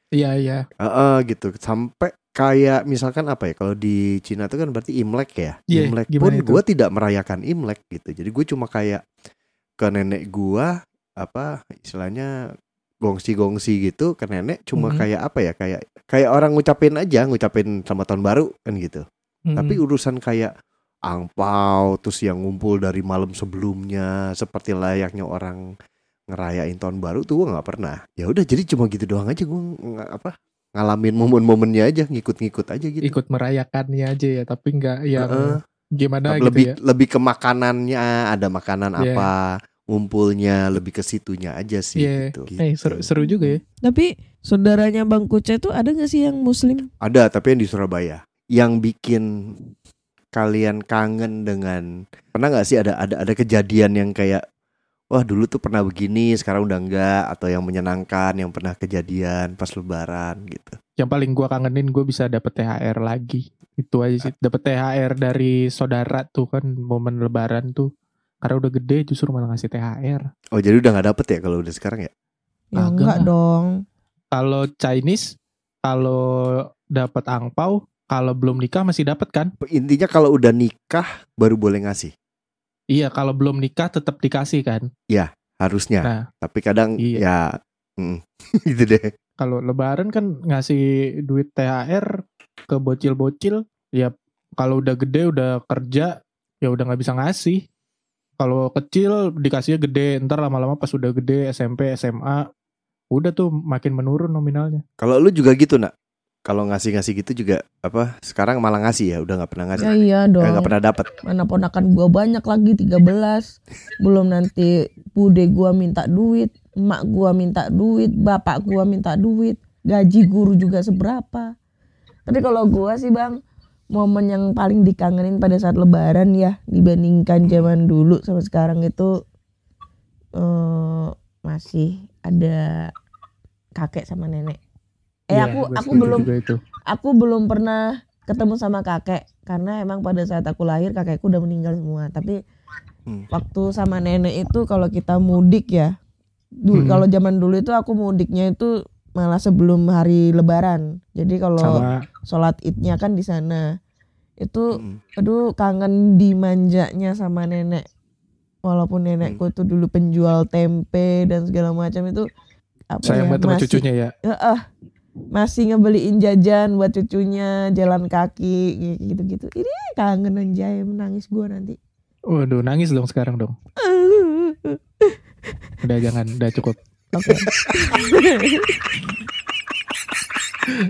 Iya, iya. Heeh gitu. Sampai kayak misalkan apa ya kalau di Cina itu kan berarti Imlek ya. Iya, Imlek pun gue tidak merayakan Imlek gitu. Jadi gue cuma kayak ke nenek gua apa istilahnya gongsi-gongsi gitu ke nenek cuma Mhm. kayak apa ya kayak kayak orang ngucapin aja ngucapin selamat tahun baru kan gitu Mm-mm. tapi urusan kayak angpau terus yang ngumpul dari malam sebelumnya seperti layaknya orang ngerayain tahun baru tuh gue nggak pernah ya udah jadi cuma gitu doang aja gue nggak apa ngalamin momen-momennya aja ngikut-ngikut aja gitu ikut merayakannya aja ya, tapi enggak yang Heeh. gimana lebih gitu ya. lebih ke makanannya ada makanan Iya. apa ngumpulnya lebih ke situnya aja sih Iya. gitu. Eh, seru, seru juga ya. Tapi saudaranya Bang Kucai itu ada gak sih yang Muslim? ada tapi yang di Surabaya yang bikin kalian kangen dengan pernah nggak sih ada ada ada kejadian yang kayak wah dulu tuh pernah begini sekarang udah enggak atau yang menyenangkan yang pernah kejadian pas lebaran gitu Yang paling gua kangenin gue bisa dapet THR lagi. Itu aja sih. Dapet THR dari saudara tuh kan momen lebaran tuh. Karena udah gede justru malah ngasih THR. oh jadi udah nggak dapet ya kalau udah sekarang ya Ya Kagak enggak dong. Kalau Chinese, kalau dapat angpau, kalau belum nikah masih dapat kan? intinya kalau udah nikah baru boleh ngasih Iya, kalau belum nikah tetap dikasih kan. harusnya Nah, tapi kadang Iya. ya mm, gitu deh kalau lebaran kan ngasih duit THR ke bocil-bocil, ya kalau udah gede udah kerja, ya udah nggak bisa ngasih. Kalau kecil dikasihnya gede, ntar lama-lama pas udah gede SMP, SMA, udah tuh makin menurun nominalnya. Kalau lu juga gitu nak kalau ngasih-ngasih gitu juga apa sekarang malah ngasih ya udah nggak pernah ngasih Ya iya Eh, dong. nggak pernah dapat Mana ponakan gua banyak lagi 13. Belum nanti bude gua minta duit, emak gua minta duit, bapak gua minta duit, gaji guru juga seberapa. Tapi kalau gua sih Bang, momen yang paling dikangenin pada saat lebaran ya dibandingkan zaman dulu sama sekarang itu eh masih ada kakek sama nenek. Eh Iya, aku aku belum itu. aku belum pernah ketemu sama kakek karena emang pada saat aku lahir kakekku udah meninggal semua tapi Hmm. waktu sama nenek itu kalau kita mudik ya dulu Hmm. kalau zaman dulu itu aku mudiknya itu malah sebelum hari lebaran jadi kalau sholat idnya kan di sana itu Mm. aduh kangen dimanjanya sama nenek walaupun nenekku itu dulu penjual tempe dan segala macam itu apa sayang ya, banget sama masih- cucunya ya. Heeh. masih ngebeliin jajan buat cucunya jalan kaki gitu-gitu ini kangen anjay menangis gua nanti Waduh, nangis dong sekarang dong. Udah jangan, udah cukup. Oke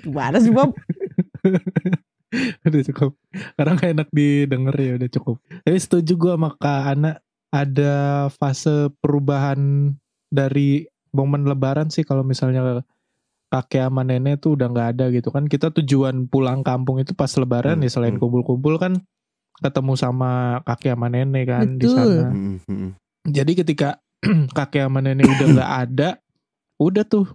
gimana sih Bob udah cukup. Karena gak enak didengar ya udah cukup. Tapi setuju gue sama Kak Ana ada fase perubahan dari momen lebaran sih kalau misalnya kakek sama nenek tuh udah nggak ada gitu kan kita tujuan pulang kampung itu pas lebaran Hmm, ya selain hmm. kumpul-kumpul kan ketemu sama kakek sama nenek kan di Betul. sana Mm, mm, mm. jadi ketika kakek sama nenek udah nggak ada udah tuh.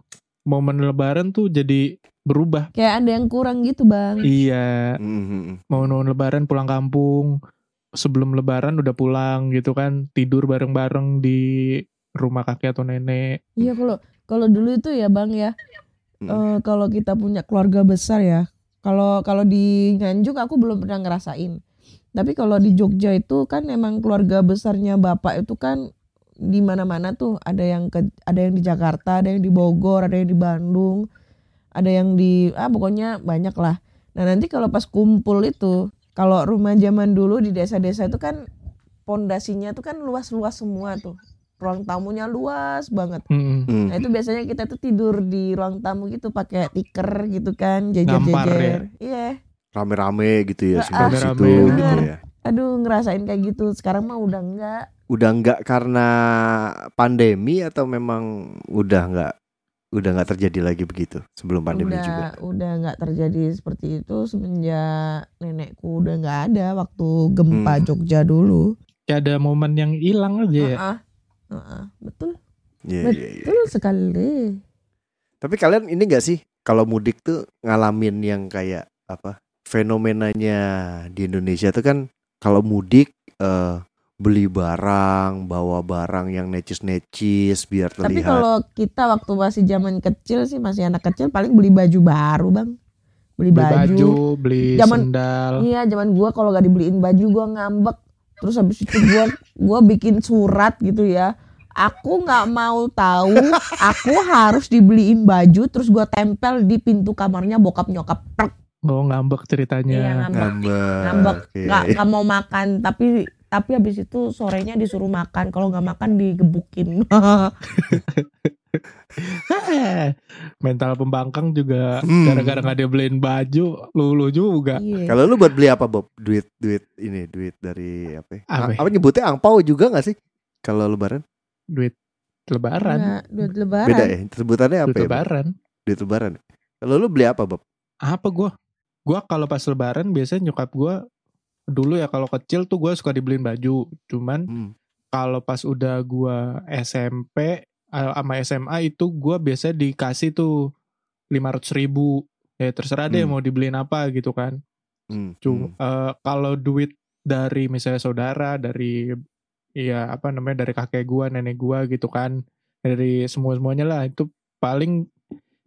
Momen lebaran tuh jadi berubah. Kayak ada yang kurang gitu bang. Iya. Mm, mm, mm. momen lebaran pulang kampung sebelum lebaran udah pulang gitu kan tidur bareng-bareng di rumah kakek atau nenek. Iya kalau kalau dulu itu ya bang ya. Hmm. eh, kalau kita punya keluarga besar ya kalau kalau di Nganjuk aku belum pernah ngerasain. Tapi kalau di Jogja itu kan emang keluarga besarnya bapak itu kan di mana-mana tuh ada yang ke ada yang di Jakarta ada yang di Bogor ada yang di Bandung ada yang di ah pokoknya banyak lah nah nanti kalau pas kumpul itu kalau rumah zaman dulu di desa-desa itu kan pondasinya tuh kan luas-luas semua tuh ruang tamunya luas banget Mm-mm. Mm. Nah itu biasanya kita tuh tidur di ruang tamu gitu pakai tikar gitu kan jajar-jajar. Iya. rame-rame gitu ya Ah, sebelah situ rame-rame, gitu ya Aduh ngerasain kayak gitu. Sekarang mah udah enggak. Udah nggak karena pandemi atau memang udah nggak udah nggak terjadi lagi begitu sebelum pandemi udah juga udah nggak terjadi seperti itu semenjak nenekku udah nggak ada waktu gempa Hmm. Jogja dulu. kayak ada momen yang hilang aja ya Heeh. Heeh, betul. Iya, iya, iya. Betul sekali. Tapi kalian ini gak sih kalau mudik tuh ngalamin yang kayak apa fenomenanya di Indonesia tuh kan kalau mudik eh, beli barang, bawa barang yang necis-necis biar Tapi terlihat. kalau kita waktu masih zaman kecil sih masih anak kecil paling beli baju baru bang. Beli beli baju. baju beli Zaman- sendal Iya, zaman gua kalau gak dibeliin baju gua ngambek. Terus habis itu gua gua bikin surat gitu ya. Aku nggak mau tahu, aku harus dibeliin baju terus gua tempel di pintu kamarnya bokap nyokap. Prek, oh ngambek ceritanya Iya, ngambek. ngambek. Ngambek, Oke. nggak nggak mau makan tapi tapi habis itu sorenya disuruh makan. Kalau nggak makan digebukin. mental pembangkang juga Hmm. gara-gara nggak dia beliin baju lulu juga Iya. Kalau lu buat beli apa Bob? Duit duit ini duit dari apa? ya? Apa ya? apa nyebutnya angpau juga gak sih? Kalau lebaran duit lebaran Nggak, duit lebaran. beda ya? Sebutannya apa duit ya? Bob? lebaran Duit lebaran. Kalau lu beli apa Bob? apa gua gua kalau pas lebaran biasanya nyokap gua dulu ya kalau kecil tuh gua suka dibeliin baju cuman Hmm. kalau pas udah gua SMP eh, sama SMA itu gua biasa dikasih tuh lima ratus ribu ya terserah deh Hmm. mau dibeliin apa gitu kan Hmm. Cuma eh, kalau duit dari misalnya saudara dari ya apa namanya dari kakek gua nenek gua gitu kan dari semua semuanya lah itu paling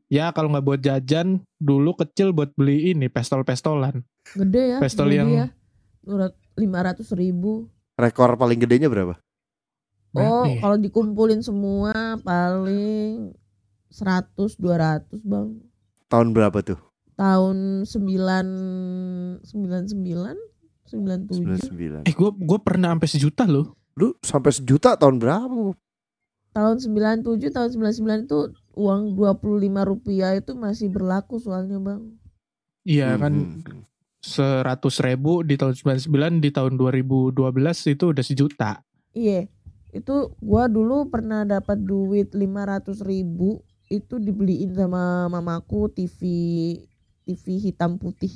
ya kalau nggak buat jajan dulu kecil buat beli ini pestol pestolan Gede ya. Pistol gede yang- ya. Lima ratus ribu. Rekor paling gedenya berapa? Oh, ya? kalau dikumpulin semua paling 100 200, Bang. Tahun berapa tuh? Tahun 9 99 97. 99. eh gua gua pernah sampai sejuta loh Lu sampai sejuta tahun berapa? Tahun 97 tahun 99 itu uang 25 rupiah itu masih berlaku soalnya, Bang. Iya kan Mhm. Seratus ribu di tahun 99 di tahun 2012 itu udah sejuta. Iya. Itu gua dulu pernah dapat duit 500 ribu itu dibeliin sama mamaku TV TV hitam putih.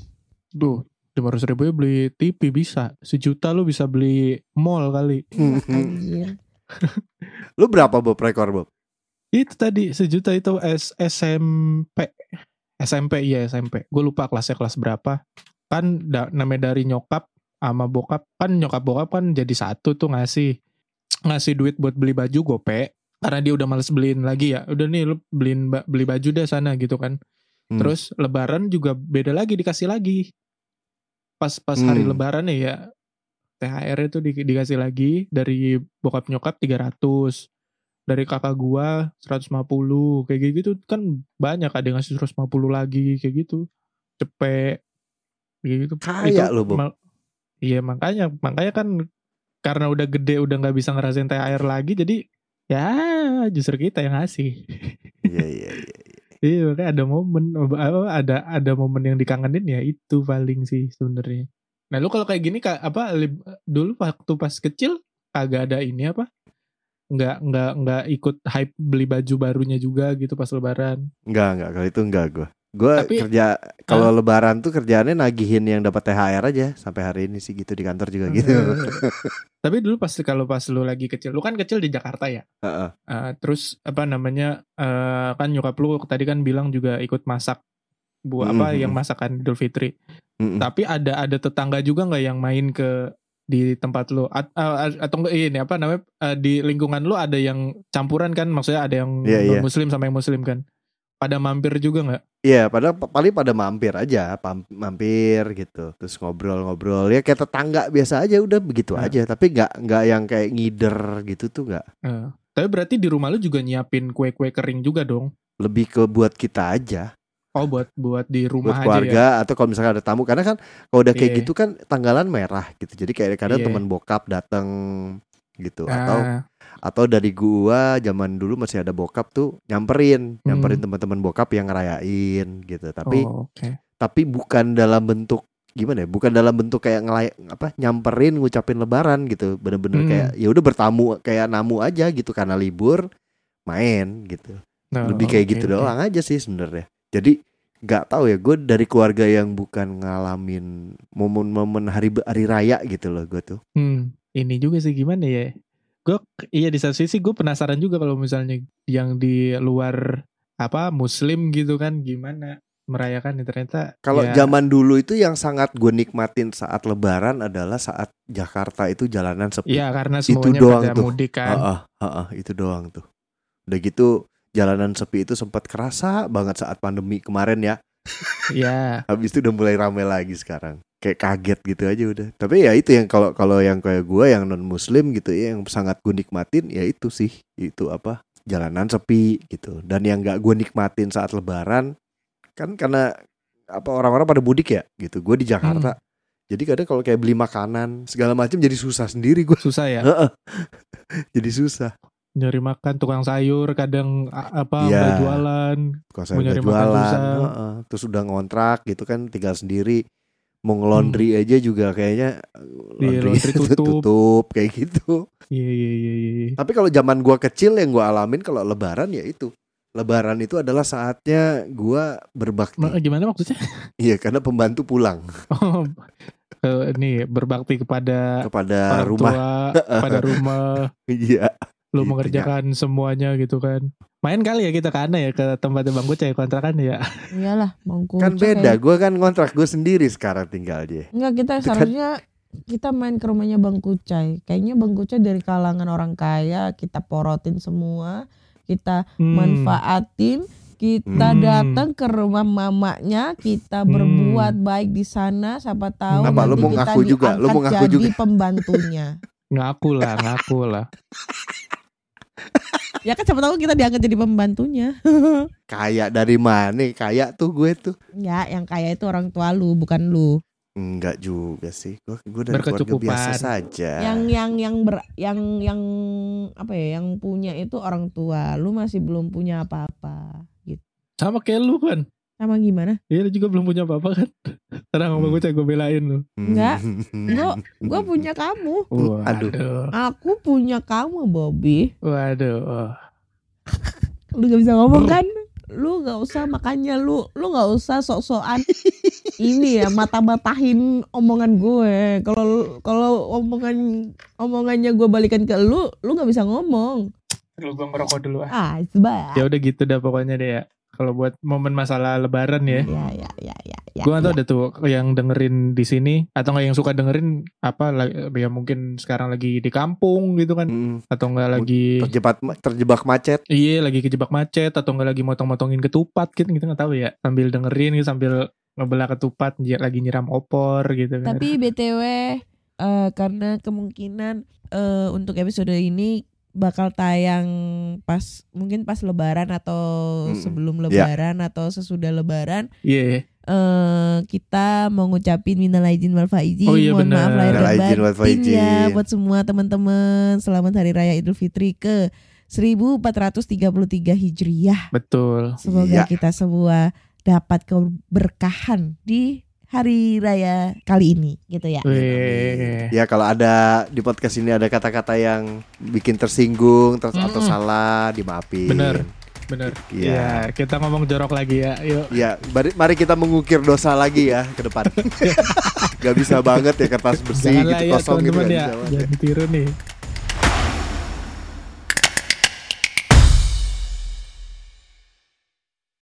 Duh, lima ratus ribu ya beli TV bisa. Sejuta lu bisa beli mall kali. Anjir. Lu berapa Bob rekor Bob? Itu tadi sejuta itu S SMP. SMP iya SMP. Gue lupa kelasnya kelas berapa. Kan da, namanya dari nyokap sama bokap kan nyokap bokap kan jadi satu tuh ngasih ngasih duit buat beli baju gope karena dia udah males beliin lagi ya. Udah nih lu beliin beli baju deh sana gitu kan. Hmm. terus lebaran juga beda lagi dikasih lagi. Pas pas hari Hmm. lebaran ya ya THR itu di, dikasih lagi dari bokap nyokap 300 dari kakak gua 150 kayak gitu kan banyak ada yang ngasih 150 lagi kayak gitu. Cepet gitu Kaya Itu Bob. ma- iya makanya makanya kan karena udah gede udah nggak bisa ngerasain THR lagi jadi ya justru kita yang ngasih Iya iya iya. iya makanya ada momen apa, ada ada momen yang dikangenin ya itu paling sih sebenarnya nah lu kalau kayak gini kak apa lib- dulu waktu pas kecil kagak ada ini apa nggak nggak nggak ikut hype beli baju barunya juga gitu pas lebaran Enggak enggak kalau itu enggak gua. Tapi- kerja kalau lebaran tuh kerjaannya nagihin yang dapat THR aja sampai hari ini sih gitu di kantor juga gitu. tapi dulu pas kalau pas lu lagi kecil lu kan kecil di Jakarta ya Heeh. Uh, terus apa namanya uh, kan nyokap lu tadi kan bilang juga ikut masak bu apa Mhm. yang masakan Idul Fitri Mm-mm. tapi ada ada tetangga juga nggak yang main ke di tempat lu At- uh, atau enggak ini apa namanya uh, di lingkungan lu ada yang campuran kan maksudnya ada yang iya. non muslim sama yang muslim kan pada mampir juga nggak Iya, padahal pa- paling pada mampir aja, mampir gitu, terus ngobrol-ngobrol ya kayak tetangga biasa aja, udah begitu Nah. aja. Tapi nggak nggak yang kayak ngider gitu tuh nggak. Uh, tapi berarti di rumah lu juga nyiapin kue-kue kering juga dong Lebih ke buat kita aja, oh buat buat di buat rumah aja ya keluarga atau kalau misalkan ada tamu. Karena kan kalau udah kayak Iya. gitu kan tanggalan merah gitu. Jadi kayak kadang Iya. teman bokap datang gitu atau Ah, atau dari gua zaman dulu masih ada bokap tuh nyamperin, nyamperin Hmm. teman-teman bokap yang ngerayain gitu. Tapi oh, oke tapi bukan dalam bentuk gimana ya bukan dalam bentuk kayak ngelay apa nyamperin ngucapin lebaran gitu bener-bener Hmm. kayak ya udah bertamu kayak namu aja gitu karena libur main gitu Nah, lebih kayak oke, gitu oke. doang aja sih sebenarnya jadi nggak tahu ya gue dari keluarga yang bukan ngalamin momen-momen hari hari raya gitu loh gue tuh Hmm, ini juga sih gimana ya? Gue iya di satu sisi gue penasaran juga kalau misalnya yang di luar apa Muslim gitu kan gimana merayakan ya, ternyata kalau ya, zaman dulu itu yang sangat gue nikmatin saat lebaran adalah saat Jakarta itu jalanan sepi Iya karena Itu semuanya doang pada tuh. mudik kan. Heeh, heeh, itu doang tuh. Udah gitu jalanan sepi itu sempat kerasa banget saat pandemi kemarin ya. Iya. Habis itu udah mulai ramai lagi sekarang. Kayak kaget gitu aja udah. Tapi ya itu yang kalau kalau yang kayak gua yang non muslim gitu ya yang sangat gue nikmatin ya itu sih. Itu apa? Jalanan sepi gitu. Dan yang gak gue nikmatin saat lebaran kan karena apa orang-orang pada mudik ya gitu. Gue di Jakarta. Jadi kadang kalau kayak beli makanan segala macam jadi susah sendiri gue. Susah ya jadi susah. nyari makan tukang sayur kadang apa nggak jualan. kalau saya Mau nyari makan jualan susah. heeh. terus udah ngontrak gitu kan tinggal sendiri mau Hmm. ngelondri aja juga kayaknya Iya, laundry tutup. tutup kayak gitu Iya iya iya iya. iya. tapi kalau zaman gua kecil yang gua alamin kalau lebaran ya itu lebaran itu adalah saatnya gua berbakti Ma- Gimana maksudnya? iya karena pembantu pulang Oh, nih berbakti kepada kepada orang rumah tua, pada rumah. iya lu Gitu, mengerjakan semuanya gitu kan main kali ya kita ke ya ke tempatnya Bang Kucai kontrakan ya Iyalah bangku. kan beda gua kan ngontrak gua sendiri sekarang tinggal dia Enggak kita kan- seharusnya kita main ke rumahnya Bang Kucai. Kayaknya Bang Kucai dari kalangan orang kaya, kita porotin semua, kita Hmm. manfaatin, kita Hmm. datang ke rumah mamanya, kita Hmm. berbuat baik di sana, siapa tahu Apa, lu nanti mau kita ngaku juga? Lu mau diangkat ngaku jadi pembantunya. ngaku lah ngaku lah ya kan siapa tahu kita diangkat jadi pembantunya. kaya dari mana kaya tuh gue tuh ya, yang kaya itu orang tua lu, bukan lu. Enggak juga sih. Gue gue dari keluarga biasa saja. Yang yang yang ber, yang yang apa ya, yang punya itu orang tua. Lu masih belum punya apa-apa gitu. sama kayak lu kan Sama gimana? Iya lu juga belum punya apa-apa kan? Tenang sama gue gue belain lu. Enggak. Gue gue punya kamu. Waduh. Aku punya kamu, Bobby. Waduh. Lu gak bisa ngomong kan? Lu gak usah makanya lu lu gak usah sok-sokan ini ya mata-matahin omongan gue. Kalau kalau omongan omongannya gue balikan ke lu, lu gak bisa ngomong. Lu gue ngerokok dulu ah. Ah, sebab. Ya udah gitu dah pokoknya deh ya. Kalau buat momen masalah lebaran ya. Ya ya ya ya. ya gue gak tau ya. deh tuh yang dengerin di sini atau nggak yang suka dengerin apa ya mungkin sekarang lagi di kampung gitu kan Hmm, atau nggak lagi terjebak terjebak macet. iya lagi kejebak macet atau nggak lagi motong-motongin ketupat gitu kita nggak tahu ya sambil dengerin gitu sambil ngebelah ketupat lagi nyiram opor gitu kan Tapi BTW eh, karena kemungkinan eh, untuk episode ini bakal tayang pas mungkin pas lebaran atau Mm-mm. sebelum Ya. lebaran atau sesudah lebaran iya eh kita mau ngucapin minal aidin wal faizin. Oh iya, Mohon benar. maaf lahir dan batin ya buat semua teman-teman. Selamat hari raya Idul Fitri ke 1433 Hijriah. betul Semoga Iya. kita semua dapat keberkahan di hari raya kali ini gitu ya. Wih. Ya kalau ada di podcast ini ada kata-kata yang bikin tersinggung terus atau Mm-mm. salah dimaafin. Bener. bener Iya. ya kita ngomong jorok lagi ya yuk Ya, mari, mari kita mengukir dosa lagi ya ke depan. Gak bisa banget ya kertas bersih janganlah gitu ya kosong gitu teman-teman nggak ya ya. jangan ditiru nih